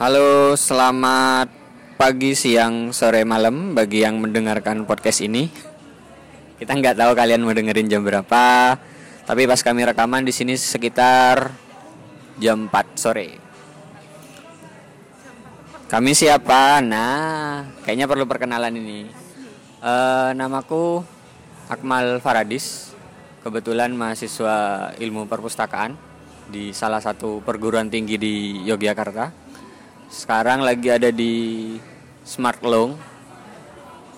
Halo, selamat pagi, siang, sore, malam bagi yang mendengarkan podcast ini. Kita nggak tahu kalian mau dengerin jam berapa, tapi pas kami rekaman di sini sekitar jam 4 sore. Kami siapa? Nah, kayaknya perlu perkenalan ini. Eh, namaku Akmal Faradis. Kebetulan mahasiswa ilmu perpustakaan di salah satu perguruan tinggi di Yogyakarta. Sekarang lagi ada di Smart Long,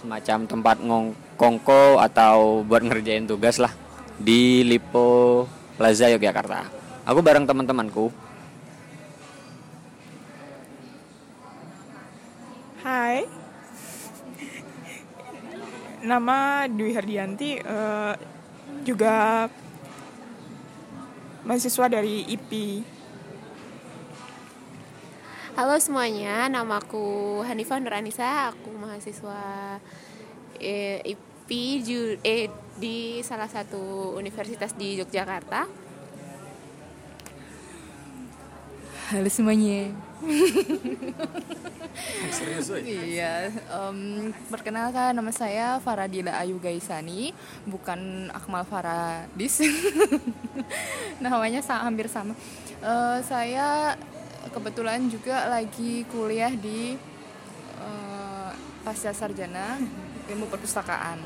semacam tempat ngongkongko atau buat ngerjain tugas lah di Lipo Plaza Yogyakarta. Aku bareng teman-temanku. Hai, nama Dwi Hardianti, eh, juga mahasiswa dari IPI. Halo semuanya, namaku Hanifah Nuranisa, aku mahasiswa eh, IP ju- eh, di salah satu universitas di Yogyakarta. Halo semuanya. Iya, em, perkenalkan nama saya Faradila Ayu Gaisani, bukan Akmal Faradis. Namanya hampir sama. Eh, saya kebetulan juga lagi kuliah di eh, pasca sarjana ilmu perpustakaan.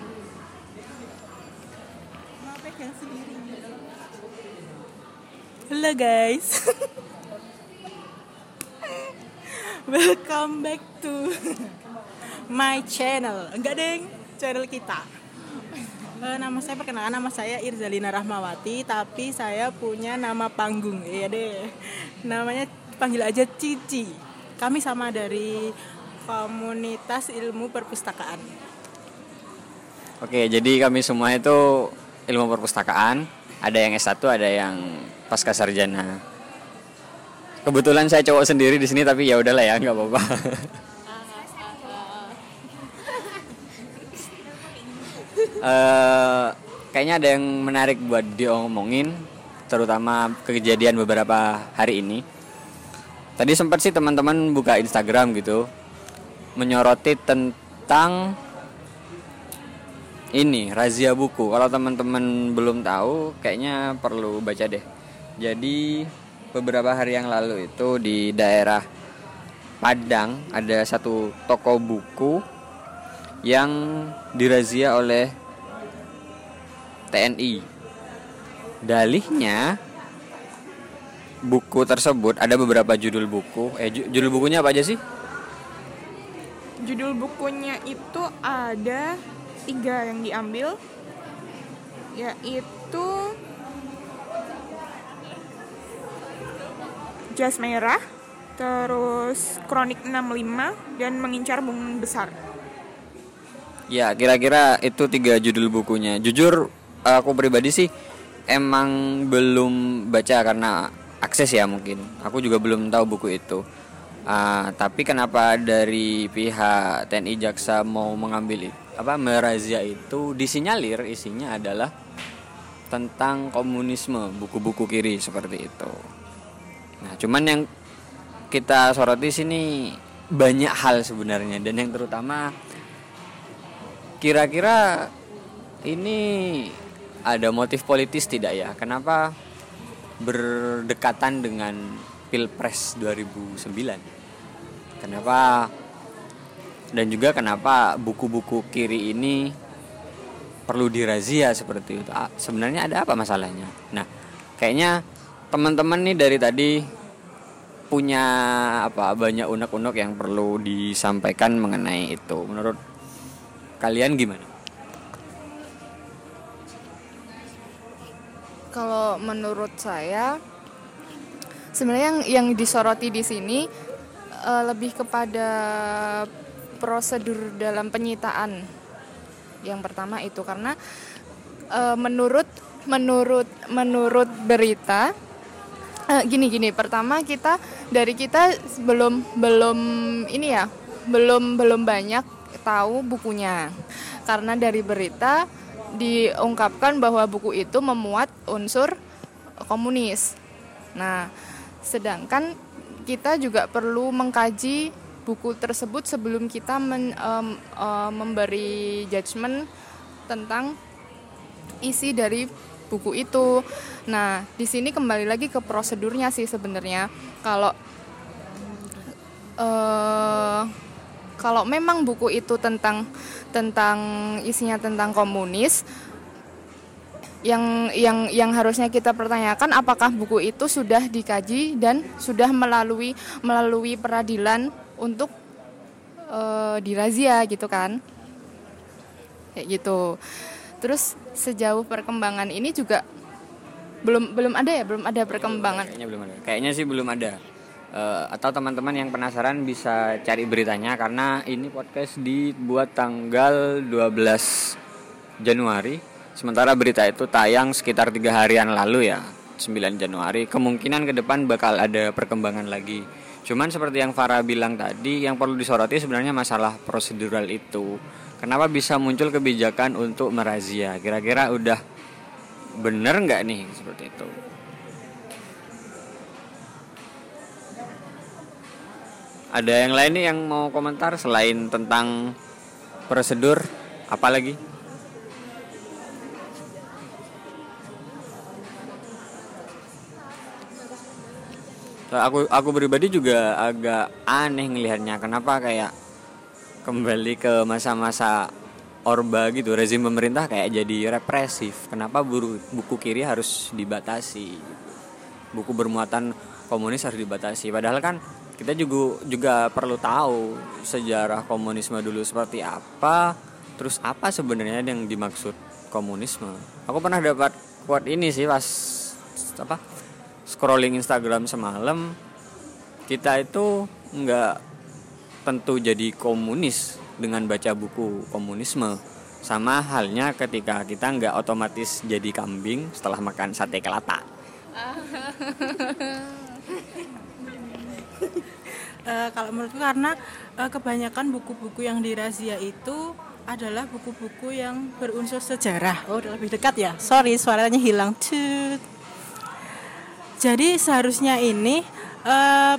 Halo guys, welcome back to my channel. Enggak deng, channel kita. Eh, nama saya perkenalkan nama saya Irzalina Rahmawati, tapi saya punya nama panggung. Iya deh, namanya panggil aja Cici. Kami sama dari komunitas ilmu perpustakaan. Oke, jadi kami semua itu ilmu perpustakaan. Ada yang S1, ada yang pasca sarjana. Kebetulan saya cowok sendiri di sini tapi ya udahlah ya, nggak apa-apa. Eh, kayaknya ada yang menarik buat diomongin, terutama kejadian beberapa hari ini. Tadi sempat sih teman-teman buka Instagram gitu, menyoroti tentang ini razia buku. Kalau teman-teman belum tahu, kayaknya perlu baca deh. Jadi beberapa hari yang lalu itu di daerah Padang ada satu toko buku yang dirazia oleh TNI. Dalihnya buku tersebut ada beberapa judul buku. Eh ju- judul bukunya apa aja sih? Judul bukunya itu ada tiga yang diambil, yaitu Jas Merah, terus Kronik 65, dan Mengincar Bunga Besar. Ya, kira-kira itu tiga judul bukunya. Jujur, aku pribadi sih emang belum baca karena akses ya mungkin. Aku juga belum tahu buku itu. Ah, tapi kenapa dari pihak TNI Jaksa mau mengambil apa merazia itu disinyalir isinya adalah tentang komunisme, buku-buku kiri seperti itu. Nah, cuman yang kita soroti sini banyak hal sebenarnya dan yang terutama Kira-kira ini ada motif politis tidak ya? Kenapa berdekatan dengan Pilpres 2009? Kenapa dan juga kenapa buku-buku kiri ini perlu dirazia seperti itu? Ah, Sebenarnya ada apa masalahnya? Nah, kayaknya teman-teman nih dari tadi punya apa banyak unek-unek yang perlu disampaikan mengenai itu. Menurut kalian gimana? Kalau menurut saya sebenarnya yang yang disoroti di sini eh, lebih kepada prosedur dalam penyitaan. Yang pertama itu karena eh, menurut menurut menurut berita eh, gini gini pertama kita dari kita belum belum ini ya belum belum banyak tahu bukunya karena dari berita diungkapkan bahwa buku itu memuat unsur komunis. Nah, sedangkan kita juga perlu mengkaji buku tersebut sebelum kita men, em, em, memberi judgement tentang isi dari buku itu. Nah, di sini kembali lagi ke prosedurnya sih sebenarnya. Kalau eh kalau memang buku itu tentang tentang isinya tentang komunis, yang yang yang harusnya kita pertanyakan apakah buku itu sudah dikaji dan sudah melalui melalui peradilan untuk eh, dirazia gitu kan kayak gitu terus sejauh perkembangan ini juga belum belum ada ya belum ada perkembangan Kayaknya belum ada. Kayaknya sih belum ada. Eh, atau teman-teman yang penasaran bisa cari beritanya karena ini podcast dibuat tanggal 12 Januari. Sementara berita itu tayang sekitar tiga harian lalu ya, 9 Januari. Kemungkinan ke depan bakal ada perkembangan lagi. Cuman seperti yang Farah bilang tadi, yang perlu disoroti sebenarnya masalah prosedural itu. Kenapa bisa muncul kebijakan untuk merazia? Kira-kira udah bener nggak nih seperti itu? Ada yang lain nih yang mau komentar selain tentang prosedur apa lagi? Aku aku pribadi juga agak aneh ngelihatnya kenapa kayak kembali ke masa-masa orba gitu rezim pemerintah kayak jadi represif. Kenapa buru, buku kiri harus dibatasi? Buku bermuatan komunis harus dibatasi. Padahal kan kita juga juga perlu tahu sejarah komunisme dulu seperti apa, terus apa sebenarnya yang dimaksud komunisme. Aku pernah dapat quote ini sih pas apa scrolling Instagram semalam. Kita itu nggak tentu jadi komunis dengan baca buku komunisme. Sama halnya ketika kita nggak otomatis jadi kambing setelah makan sate kelata Eh, kalau menurutku karena eh, kebanyakan buku-buku yang dirazia itu adalah buku-buku yang berunsur sejarah. Oh, udah lebih dekat ya. Sorry, suaranya hilang. Tut. Jadi seharusnya ini eh,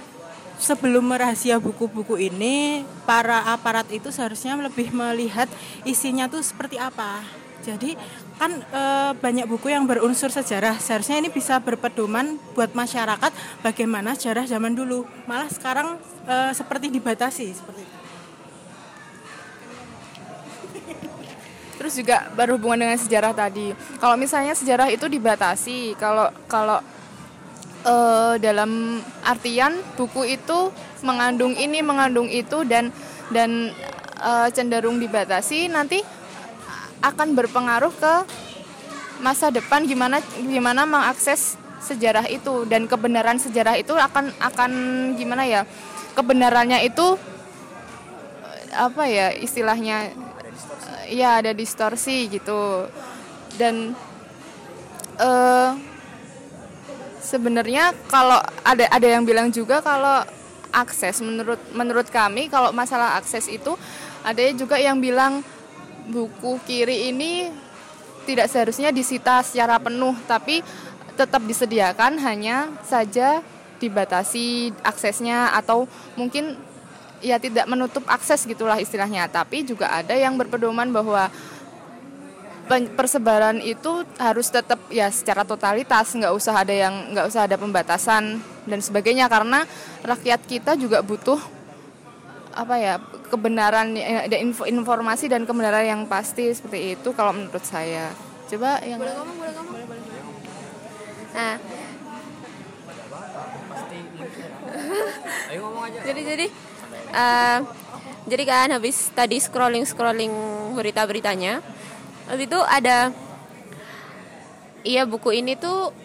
sebelum merahasia buku-buku ini, para aparat itu seharusnya lebih melihat isinya tuh seperti apa. Jadi kan eh, banyak buku yang berunsur sejarah. Seharusnya ini bisa berpedoman buat masyarakat bagaimana sejarah zaman dulu. Malah sekarang eh, seperti dibatasi seperti itu. Terus juga berhubungan dengan sejarah tadi. Kalau misalnya sejarah itu dibatasi, kalau kalau eh, dalam artian buku itu mengandung ini, mengandung itu dan dan eh, cenderung dibatasi, nanti akan berpengaruh ke masa depan gimana gimana mengakses sejarah itu. Dan kebenaran sejarah itu akan akan gimana ya kebenarannya itu eh, apa ya istilahnya ya ada distorsi gitu. Dan eh sebenarnya kalau ada ada yang bilang juga kalau akses menurut menurut kami kalau masalah akses itu ada juga yang bilang buku kiri ini tidak seharusnya disita secara penuh tapi tetap disediakan hanya saja dibatasi aksesnya atau mungkin ya tidak menutup akses gitulah istilahnya. Tapi juga ada yang berpedoman bahwa persebaran itu harus tetap ya secara totalitas nggak usah ada yang nggak usah ada pembatasan dan sebagainya. Karena rakyat kita juga butuh apa ya kebenaran ya, ada info- informasi dan kebenaran yang pasti seperti itu kalau menurut saya. Coba yang boleh ngomong boleh ngomong. Nah. Jadi jadi eh, jadi kan habis tadi scrolling scrolling berita beritanya habis itu ada iya buku ini tuh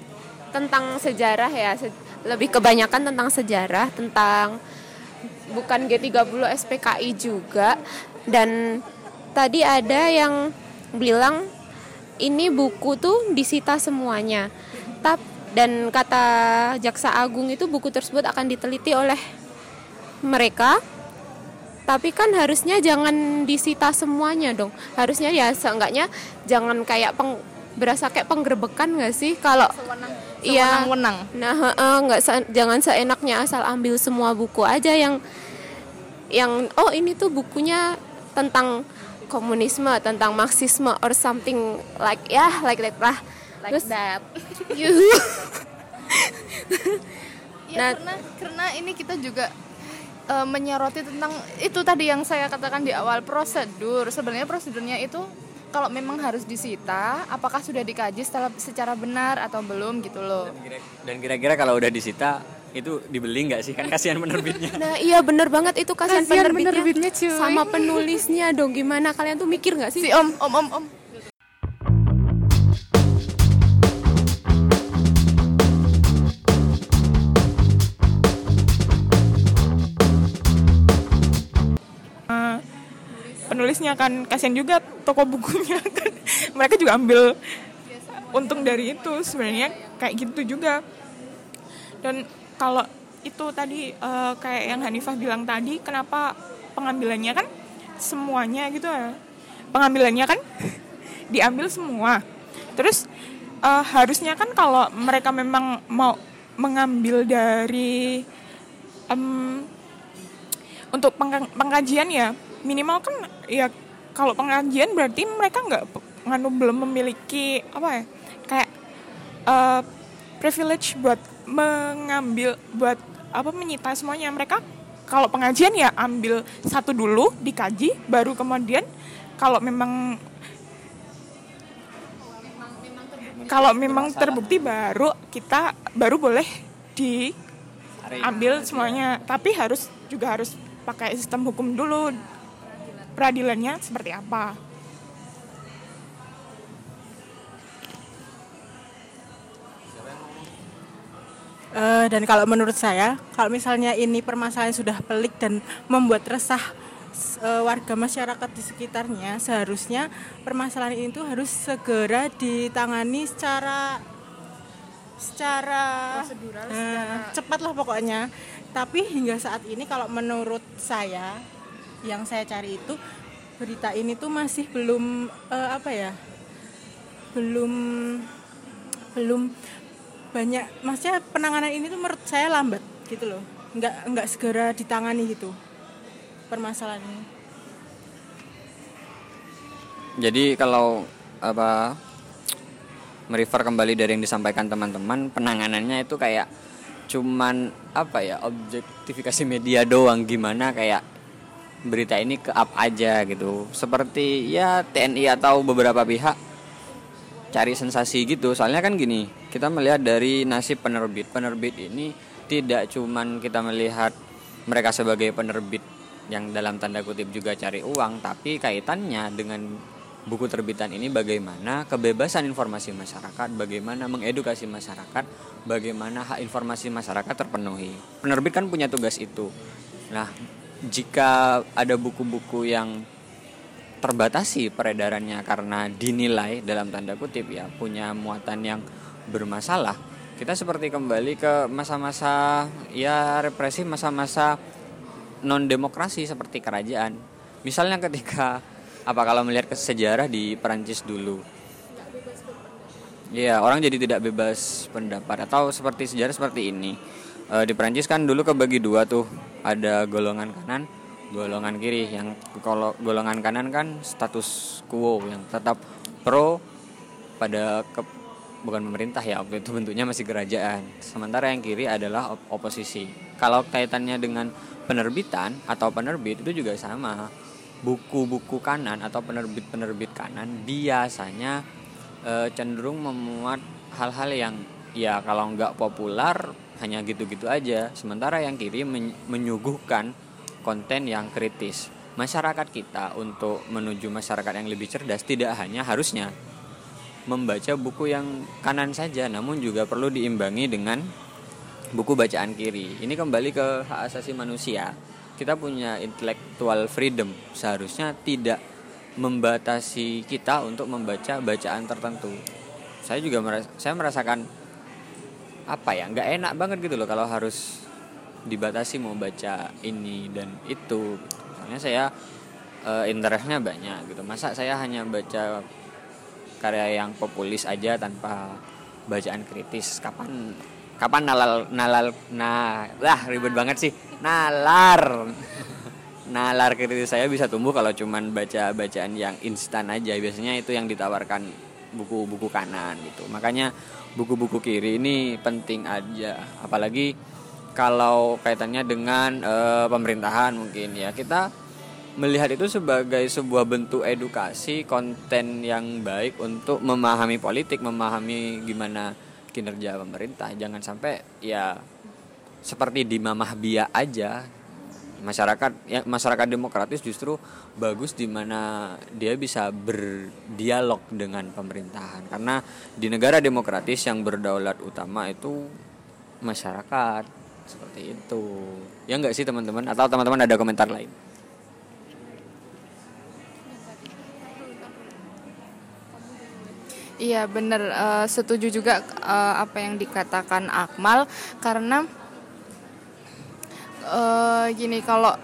tentang sejarah ya se- lebih kebanyakan tentang sejarah tentang bukan G30 SPKI juga. Dan tadi ada yang bilang ini buku tuh disita semuanya. Tap dan kata jaksa agung itu buku tersebut akan diteliti oleh mereka. Tapi kan harusnya jangan disita semuanya dong. Harusnya ya seenggaknya jangan kayak peng, berasa kayak penggerbekan nggak sih? Kalau Iya. Sewenang-wenang. Nah, heeh, nggak jangan seenaknya asal ambil semua buku aja yang yang oh ini tuh bukunya tentang komunisme, tentang marxisme or something like ya like that lah. Like Terus that. Ya, Nah- karena karena ini kita juga eh, menyoroti tentang itu tadi yang saya katakan di awal prosedur. Sebenarnya prosedurnya itu kalau memang harus disita, apakah sudah dikaji secara, secara benar atau belum gitu loh. Dan kira-kira kalau udah disita itu dibeli nggak sih? Kan kasihan penerbitnya. Nah, iya bener banget itu kasihan Kasihan penerbitnya, penerbitnya, cuy. sama penulisnya dong. Gimana kalian tuh mikir nggak sih? Si Om, Om, Om, Om. Penulisnya kan. Kasihan juga toko bukunya kan. Mereka juga ambil untung dari itu sebenarnya. Kayak gitu juga. Dan kalau itu tadi eh, kayak yang Hanifah bilang tadi kenapa pengambilannya kan semuanya gitu ya. Pengambilannya kan diambil semua. Terus eh, harusnya kan kalau mereka memang mau mengambil dari em, untuk pengka- pengkajian ya minimal kan ya kalau pengajian berarti mereka nggak nganu belum memiliki apa ya kayak eh, privilege buat mengambil buat apa menyita semuanya. Mereka kalau pengajian ya ambil satu dulu dikaji baru kemudian kalau memang kalau memang terbukti baru kita baru boleh diambil semuanya. Tapi harus juga harus pakai sistem hukum dulu peradilannya seperti apa Eh, dan kalau menurut saya, kalau misalnya ini permasalahan sudah pelik dan membuat resah eh, warga masyarakat di sekitarnya, seharusnya permasalahan ini tuh harus segera ditangani secara secara eh, cepat lah pokoknya. Tapi hingga saat ini kalau menurut saya yang saya cari itu berita ini tuh masih belum eh, apa ya? Belum belum banyak maksudnya penanganan ini tuh menurut saya lambat gitu loh nggak nggak segera ditangani gitu permasalahan ini Jadi kalau apa merefer kembali dari yang disampaikan teman-teman, penanganannya itu kayak cuman apa ya objektifikasi media doang gimana kayak berita ini ke up aja gitu. Seperti ya TNI atau beberapa pihak cari sensasi gitu. Soalnya kan gini, kita melihat dari nasib penerbit. Penerbit ini tidak cuman kita melihat mereka sebagai penerbit yang dalam tanda kutip juga cari uang, tapi kaitannya dengan buku terbitan ini bagaimana kebebasan informasi masyarakat, bagaimana mengedukasi masyarakat, bagaimana hak informasi masyarakat terpenuhi. Penerbit kan punya tugas itu. Nah, jika ada buku-buku yang terbatasi peredarannya karena dinilai dalam tanda kutip ya punya muatan yang bermasalah kita seperti kembali ke masa-masa ya represi masa-masa non demokrasi seperti kerajaan. Misalnya ketika apa kalau melihat ke sejarah di Perancis dulu? Iya, orang jadi tidak bebas pendapat atau seperti sejarah seperti ini. E, di Perancis kan dulu kebagi dua tuh, ada golongan kanan, golongan kiri. Yang kalau golongan kanan kan status quo yang tetap pro pada ke, bukan pemerintah ya waktu itu bentuknya masih kerajaan. Sementara yang kiri adalah op- oposisi. Kalau kaitannya dengan penerbitan atau penerbit itu juga sama. Buku-buku kanan atau penerbit-penerbit kanan biasanya eh, cenderung memuat hal-hal yang ya kalau nggak populer hanya gitu-gitu aja. Sementara yang kiri men- menyuguhkan konten yang kritis. Masyarakat kita untuk menuju masyarakat yang lebih cerdas tidak hanya harusnya membaca buku yang kanan saja, namun juga perlu diimbangi dengan buku bacaan kiri. Ini kembali ke hak asasi manusia. Kita punya intellectual freedom, seharusnya tidak membatasi kita untuk membaca bacaan tertentu. Saya juga meras saya merasakan apa ya, nggak enak banget gitu loh kalau harus dibatasi mau baca ini dan itu. Soalnya saya eh, interestnya banyak gitu. Masa saya hanya baca karya yang populis aja tanpa bacaan kritis kapan kapan nalal nalal nah lah ribet banget sih nalar nalar kritis saya bisa tumbuh kalau cuman baca bacaan yang instan aja biasanya itu yang ditawarkan buku-buku kanan gitu. Makanya buku-buku kiri ini penting aja. Apalagi kalau kaitannya dengan uh, pemerintahan mungkin ya. Kita melihat itu sebagai sebuah bentuk edukasi konten yang baik untuk memahami politik memahami gimana kinerja pemerintah. Jangan sampai ya seperti di mamah bia aja masyarakat ya masyarakat demokratis justru bagus di mana dia bisa berdialog dengan pemerintahan. Karena di negara demokratis yang berdaulat utama itu masyarakat seperti itu. Ya enggak sih teman-teman? Atau teman-teman ada komentar lain? Iya benar uh, setuju juga uh, apa yang dikatakan Akmal. Karena uh, gini kalau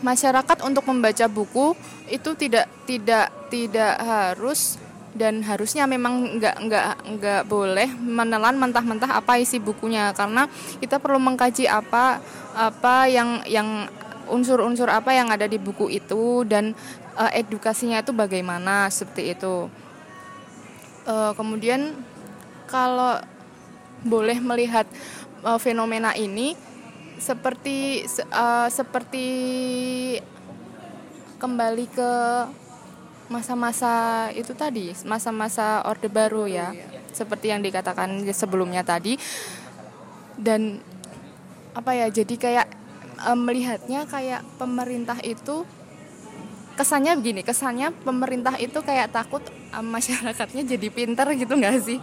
masyarakat untuk membaca buku itu tidak tidak tidak harus dan harusnya memang nggak nggak nggak boleh menelan mentah-mentah apa isi bukunya karena kita perlu mengkaji apa apa yang yang unsur-unsur apa yang ada di buku itu dan uh, edukasinya itu bagaimana seperti itu. Uh, kemudian kalau boleh melihat uh, fenomena ini seperti uh, seperti kembali ke masa-masa itu tadi masa-masa orde baru ya. Seperti yang dikatakan sebelumnya tadi. Dan apa ya jadi kayak uh, melihatnya kayak pemerintah itu kesannya begini kesannya pemerintah itu kayak takut um, masyarakatnya jadi pinter gitu nggak sih?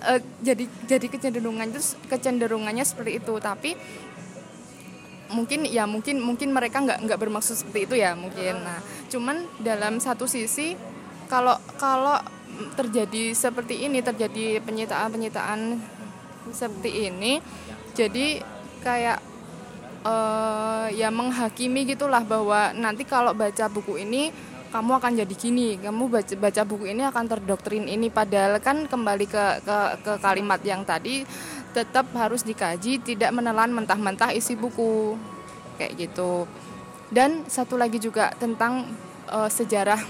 Uh, jadi jadi kecenderungan itu kecenderungannya seperti itu. Tapi mungkin ya mungkin mungkin mereka nggak nggak bermaksud seperti itu ya mungkin. Nah cuman dalam satu sisi kalau kalau terjadi seperti ini terjadi penyitaan penyitaan seperti ini jadi kayak uh, ya menghakimi gitulah bahwa nanti kalau baca buku ini kamu akan jadi gini, kamu baca, baca buku ini akan terdoktrin ini. Padahal kan kembali ke, ke ke kalimat yang tadi tetap harus dikaji, tidak menelan mentah-mentah isi buku. Kayak gitu. Dan satu lagi juga tentang uh, sejarah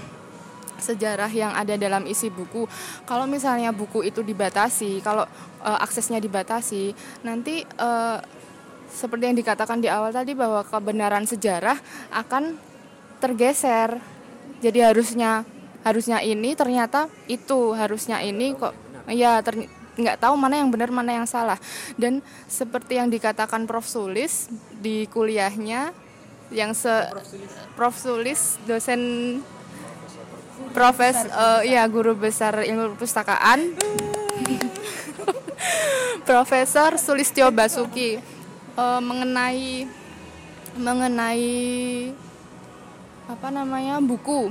sejarah yang ada dalam isi buku. Kalau misalnya buku itu dibatasi, kalau uh, aksesnya dibatasi, nanti uh, seperti yang dikatakan di awal tadi bahwa kebenaran sejarah akan tergeser. Jadi harusnya harusnya ini ternyata itu harusnya ini kok ya nggak tahu mana yang benar mana yang salah. Dan seperti yang dikatakan Prof. Sulis di kuliahnya yang se Prof. Sulis dosen profes uh, ya guru besar ilmu perpustakaan. Profesor Sulistyo Basuki. Uh, mengenai mengenai apa namanya buku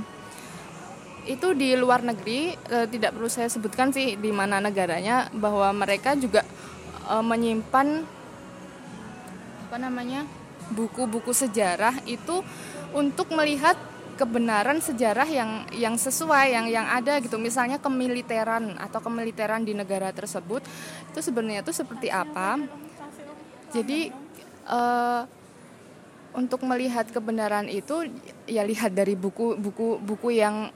itu di luar negeri uh, tidak perlu saya sebutkan sih di mana negaranya bahwa mereka juga uh, menyimpan apa namanya buku-buku sejarah itu untuk melihat kebenaran sejarah yang yang sesuai yang yang ada gitu. Misalnya kemiliteran atau kemiliteran di negara tersebut itu sebenarnya itu seperti apa? Jadi uh, untuk melihat kebenaran itu ya lihat dari buku buku buku yang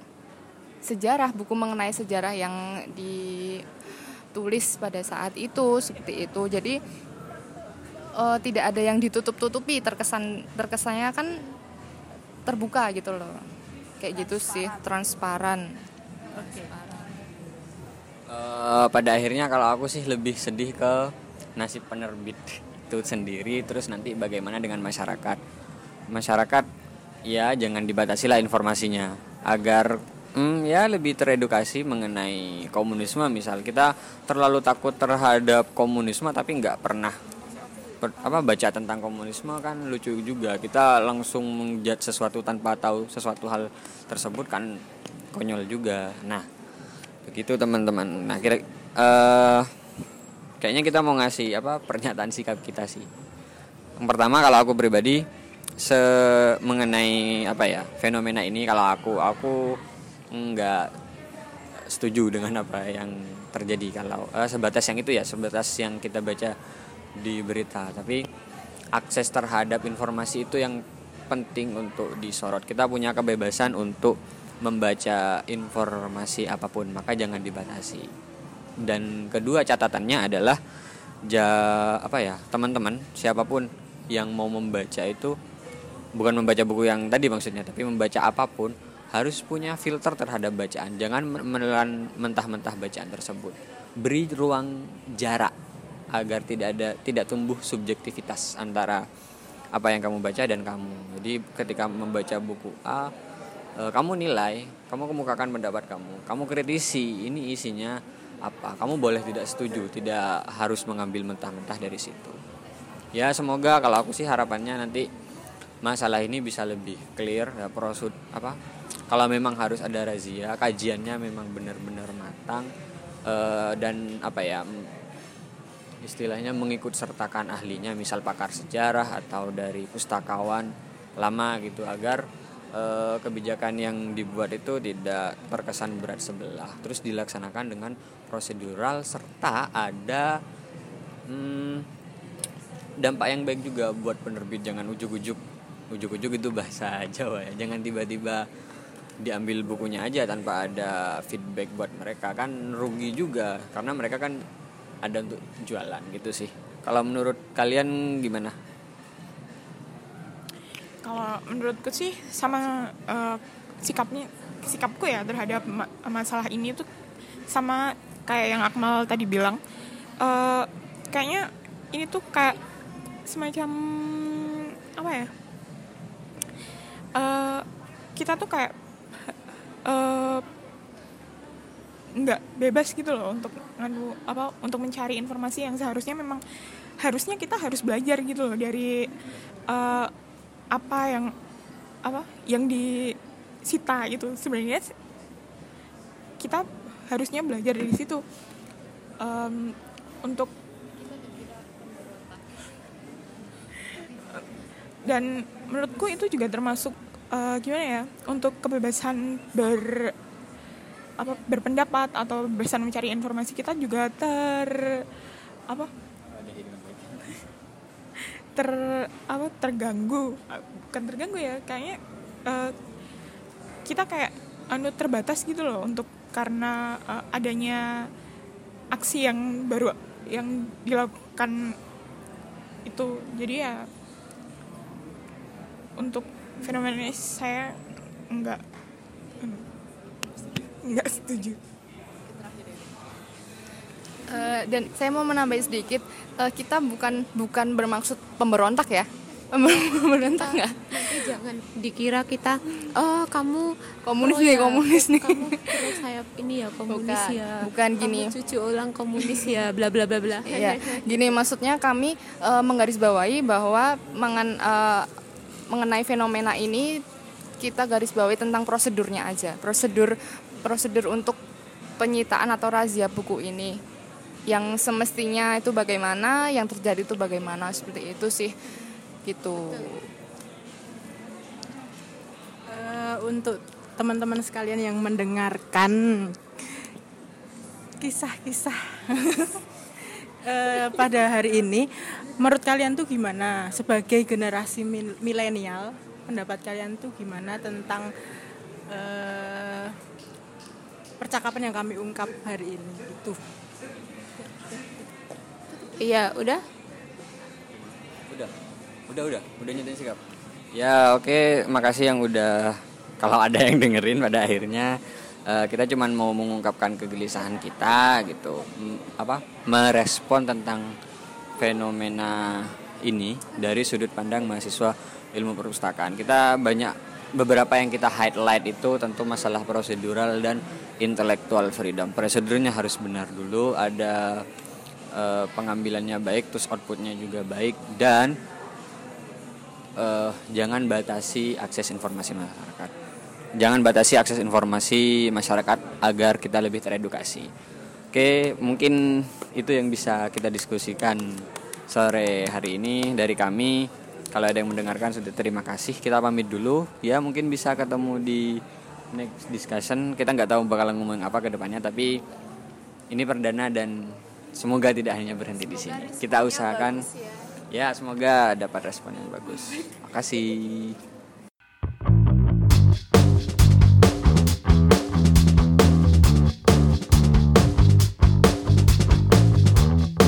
sejarah buku mengenai sejarah yang ditulis pada saat itu seperti itu jadi uh, tidak ada yang ditutup-tutupi terkesan terkesannya kan terbuka gitu loh kayak gitu sih transparan. Okay. Uh, pada akhirnya kalau aku sih lebih sedih ke nasib penerbit itu sendiri terus nanti bagaimana dengan masyarakat masyarakat ya jangan dibatasi lah informasinya agar hmm, ya lebih teredukasi mengenai komunisme. Misal kita terlalu takut terhadap komunisme tapi nggak pernah ber, apa baca tentang komunisme kan lucu juga. Kita langsung menjat sesuatu tanpa tahu sesuatu hal tersebut kan konyol juga. Nah begitu teman-teman. Nah kira uh, kayaknya kita mau ngasih apa pernyataan sikap kita sih. Yang pertama kalau aku pribadi se mengenai apa ya fenomena ini kalau aku aku nggak setuju dengan apa yang terjadi kalau uh, sebatas yang itu ya sebatas yang kita baca di berita. Tapi akses terhadap informasi itu yang penting untuk disorot. Kita punya kebebasan untuk membaca informasi apa pun maka jangan dibatasi. Dan kedua catatannya adalah ja apa ya teman-teman siapa pun yang mau membaca itu bukan membaca buku yang tadi maksudnya tapi membaca apa pun harus punya filter terhadap bacaan. Jangan menelan mentah-mentah bacaan tersebut. Beri ruang jarak agar tidak ada tidak tumbuh subjektivitas antara apa yang kamu baca dan kamu. Jadi ketika membaca buku A e, kamu nilai kamu kemukakan pendapat kamu. Kamu kritisi ini isinya apa. Kamu boleh tidak setuju tidak harus mengambil mentah-mentah dari situ. Ya semoga kalau aku sih harapannya nanti masalah ini bisa lebih clear ya prosud apa kalau memang harus ada razia kajiannya memang benar-benar matang e, dan apa ya istilahnya mengikut sertakan ahlinya misal pakar sejarah atau dari pustakawan lama gitu agar e, kebijakan yang dibuat itu tidak terkesan berat sebelah. Terus dilaksanakan dengan prosedural serta ada hmm, dampak yang baik juga buat penerbit. Jangan ujuk-ujuk ujuk-ujuk itu bahasa Jawa ya. Jangan tiba-tiba diambil bukunya aja tanpa ada feedback buat mereka. Kan rugi juga karena mereka kan ada untuk jualan gitu sih. Kalau menurut kalian gimana? Kalau menurutku sih sama uh, sikapnya sikapku ya terhadap ma masalah ini tuh sama kayak yang Akmal tadi bilang. Uh, kayaknya ini tuh kayak semacam apa ya? Uh, kita tuh kayak uh, nggak bebas gitu loh untuk nganu apa untuk mencari informasi yang seharusnya memang harusnya kita harus belajar gitu loh dari uh, apa yang apa yang disita gitu. Sebenarnya kita harusnya belajar dari situ. Um, untuk dan menurutku itu juga termasuk uh, gimana ya untuk kebebasan ber apa berpendapat atau bisa mencari informasi kita juga ter apa? Ter apa terganggu. Bukan terganggu ya kayaknya uh, kita kayak anu terbatas gitu loh untuk karena uh, adanya aksi yang baru yang dilakukan itu. Jadi ya untuk fenomena ini saya enggak nggak setuju. Uh, dan saya mau menambah sedikit uh, kita bukan bukan bermaksud pemberontak ya? Pemberontak nggak? nanti jangan dikira kita oh kamu komunis oh nih ya, komunis nih. kamu terus sayap ini ya komunis Bukan, ya. bukan gini. kamu cucu ulang komunis ya bla bla bla bla. Ya gini maksudnya kami uh, menggarisbawahi bahwa mengen, uh, mengenai fenomena ini kita garis bawahi tentang prosedurnya aja. Prosedur prosedur untuk penyitaan atau razia buku ini. Yang semestinya itu bagaimana yang terjadi itu bagaimana seperti itu sih. Gitu. Eh, untuk teman-teman sekalian yang mendengarkan kisah-kisah eh, pada hari ini, menurut kalian tuh gimana sebagai generasi mil- milenial? Pendapat kalian tuh gimana tentang eh, percakapan yang kami ungkap hari ini? Itu. iya udah udah udah udah udah nyetain sikap ya oke makasih yang udah kalau ada yang dengerin pada akhirnya eh, kita cuman mau mengungkapkan kegelisahan kita gitu. Apa? Merespon tentang fenomena ini dari sudut pandang mahasiswa ilmu perpustakaan. Kita banyak beberapa yang kita highlight itu tentu masalah prosedural dan intellectual freedom. Prosedurnya harus benar dulu ada eh, pengambilannya baik terus outputnya juga baik dan eh, jangan batasi akses informasi masyarakat. Jangan batasi akses informasi masyarakat agar kita lebih teredukasi. Oke, mungkin itu yang bisa kita diskusikan sore hari ini dari kami. Kalau ada yang mendengarkan sudah terima kasih. Kita pamit dulu. Ya, mungkin bisa ketemu di next discussion kita nggak tahu bakal ngomong apa ke depannya tapi ini perdana dan semoga tidak hanya berhenti di sini kita usahakan ya semoga dapat respon yang bagus makasih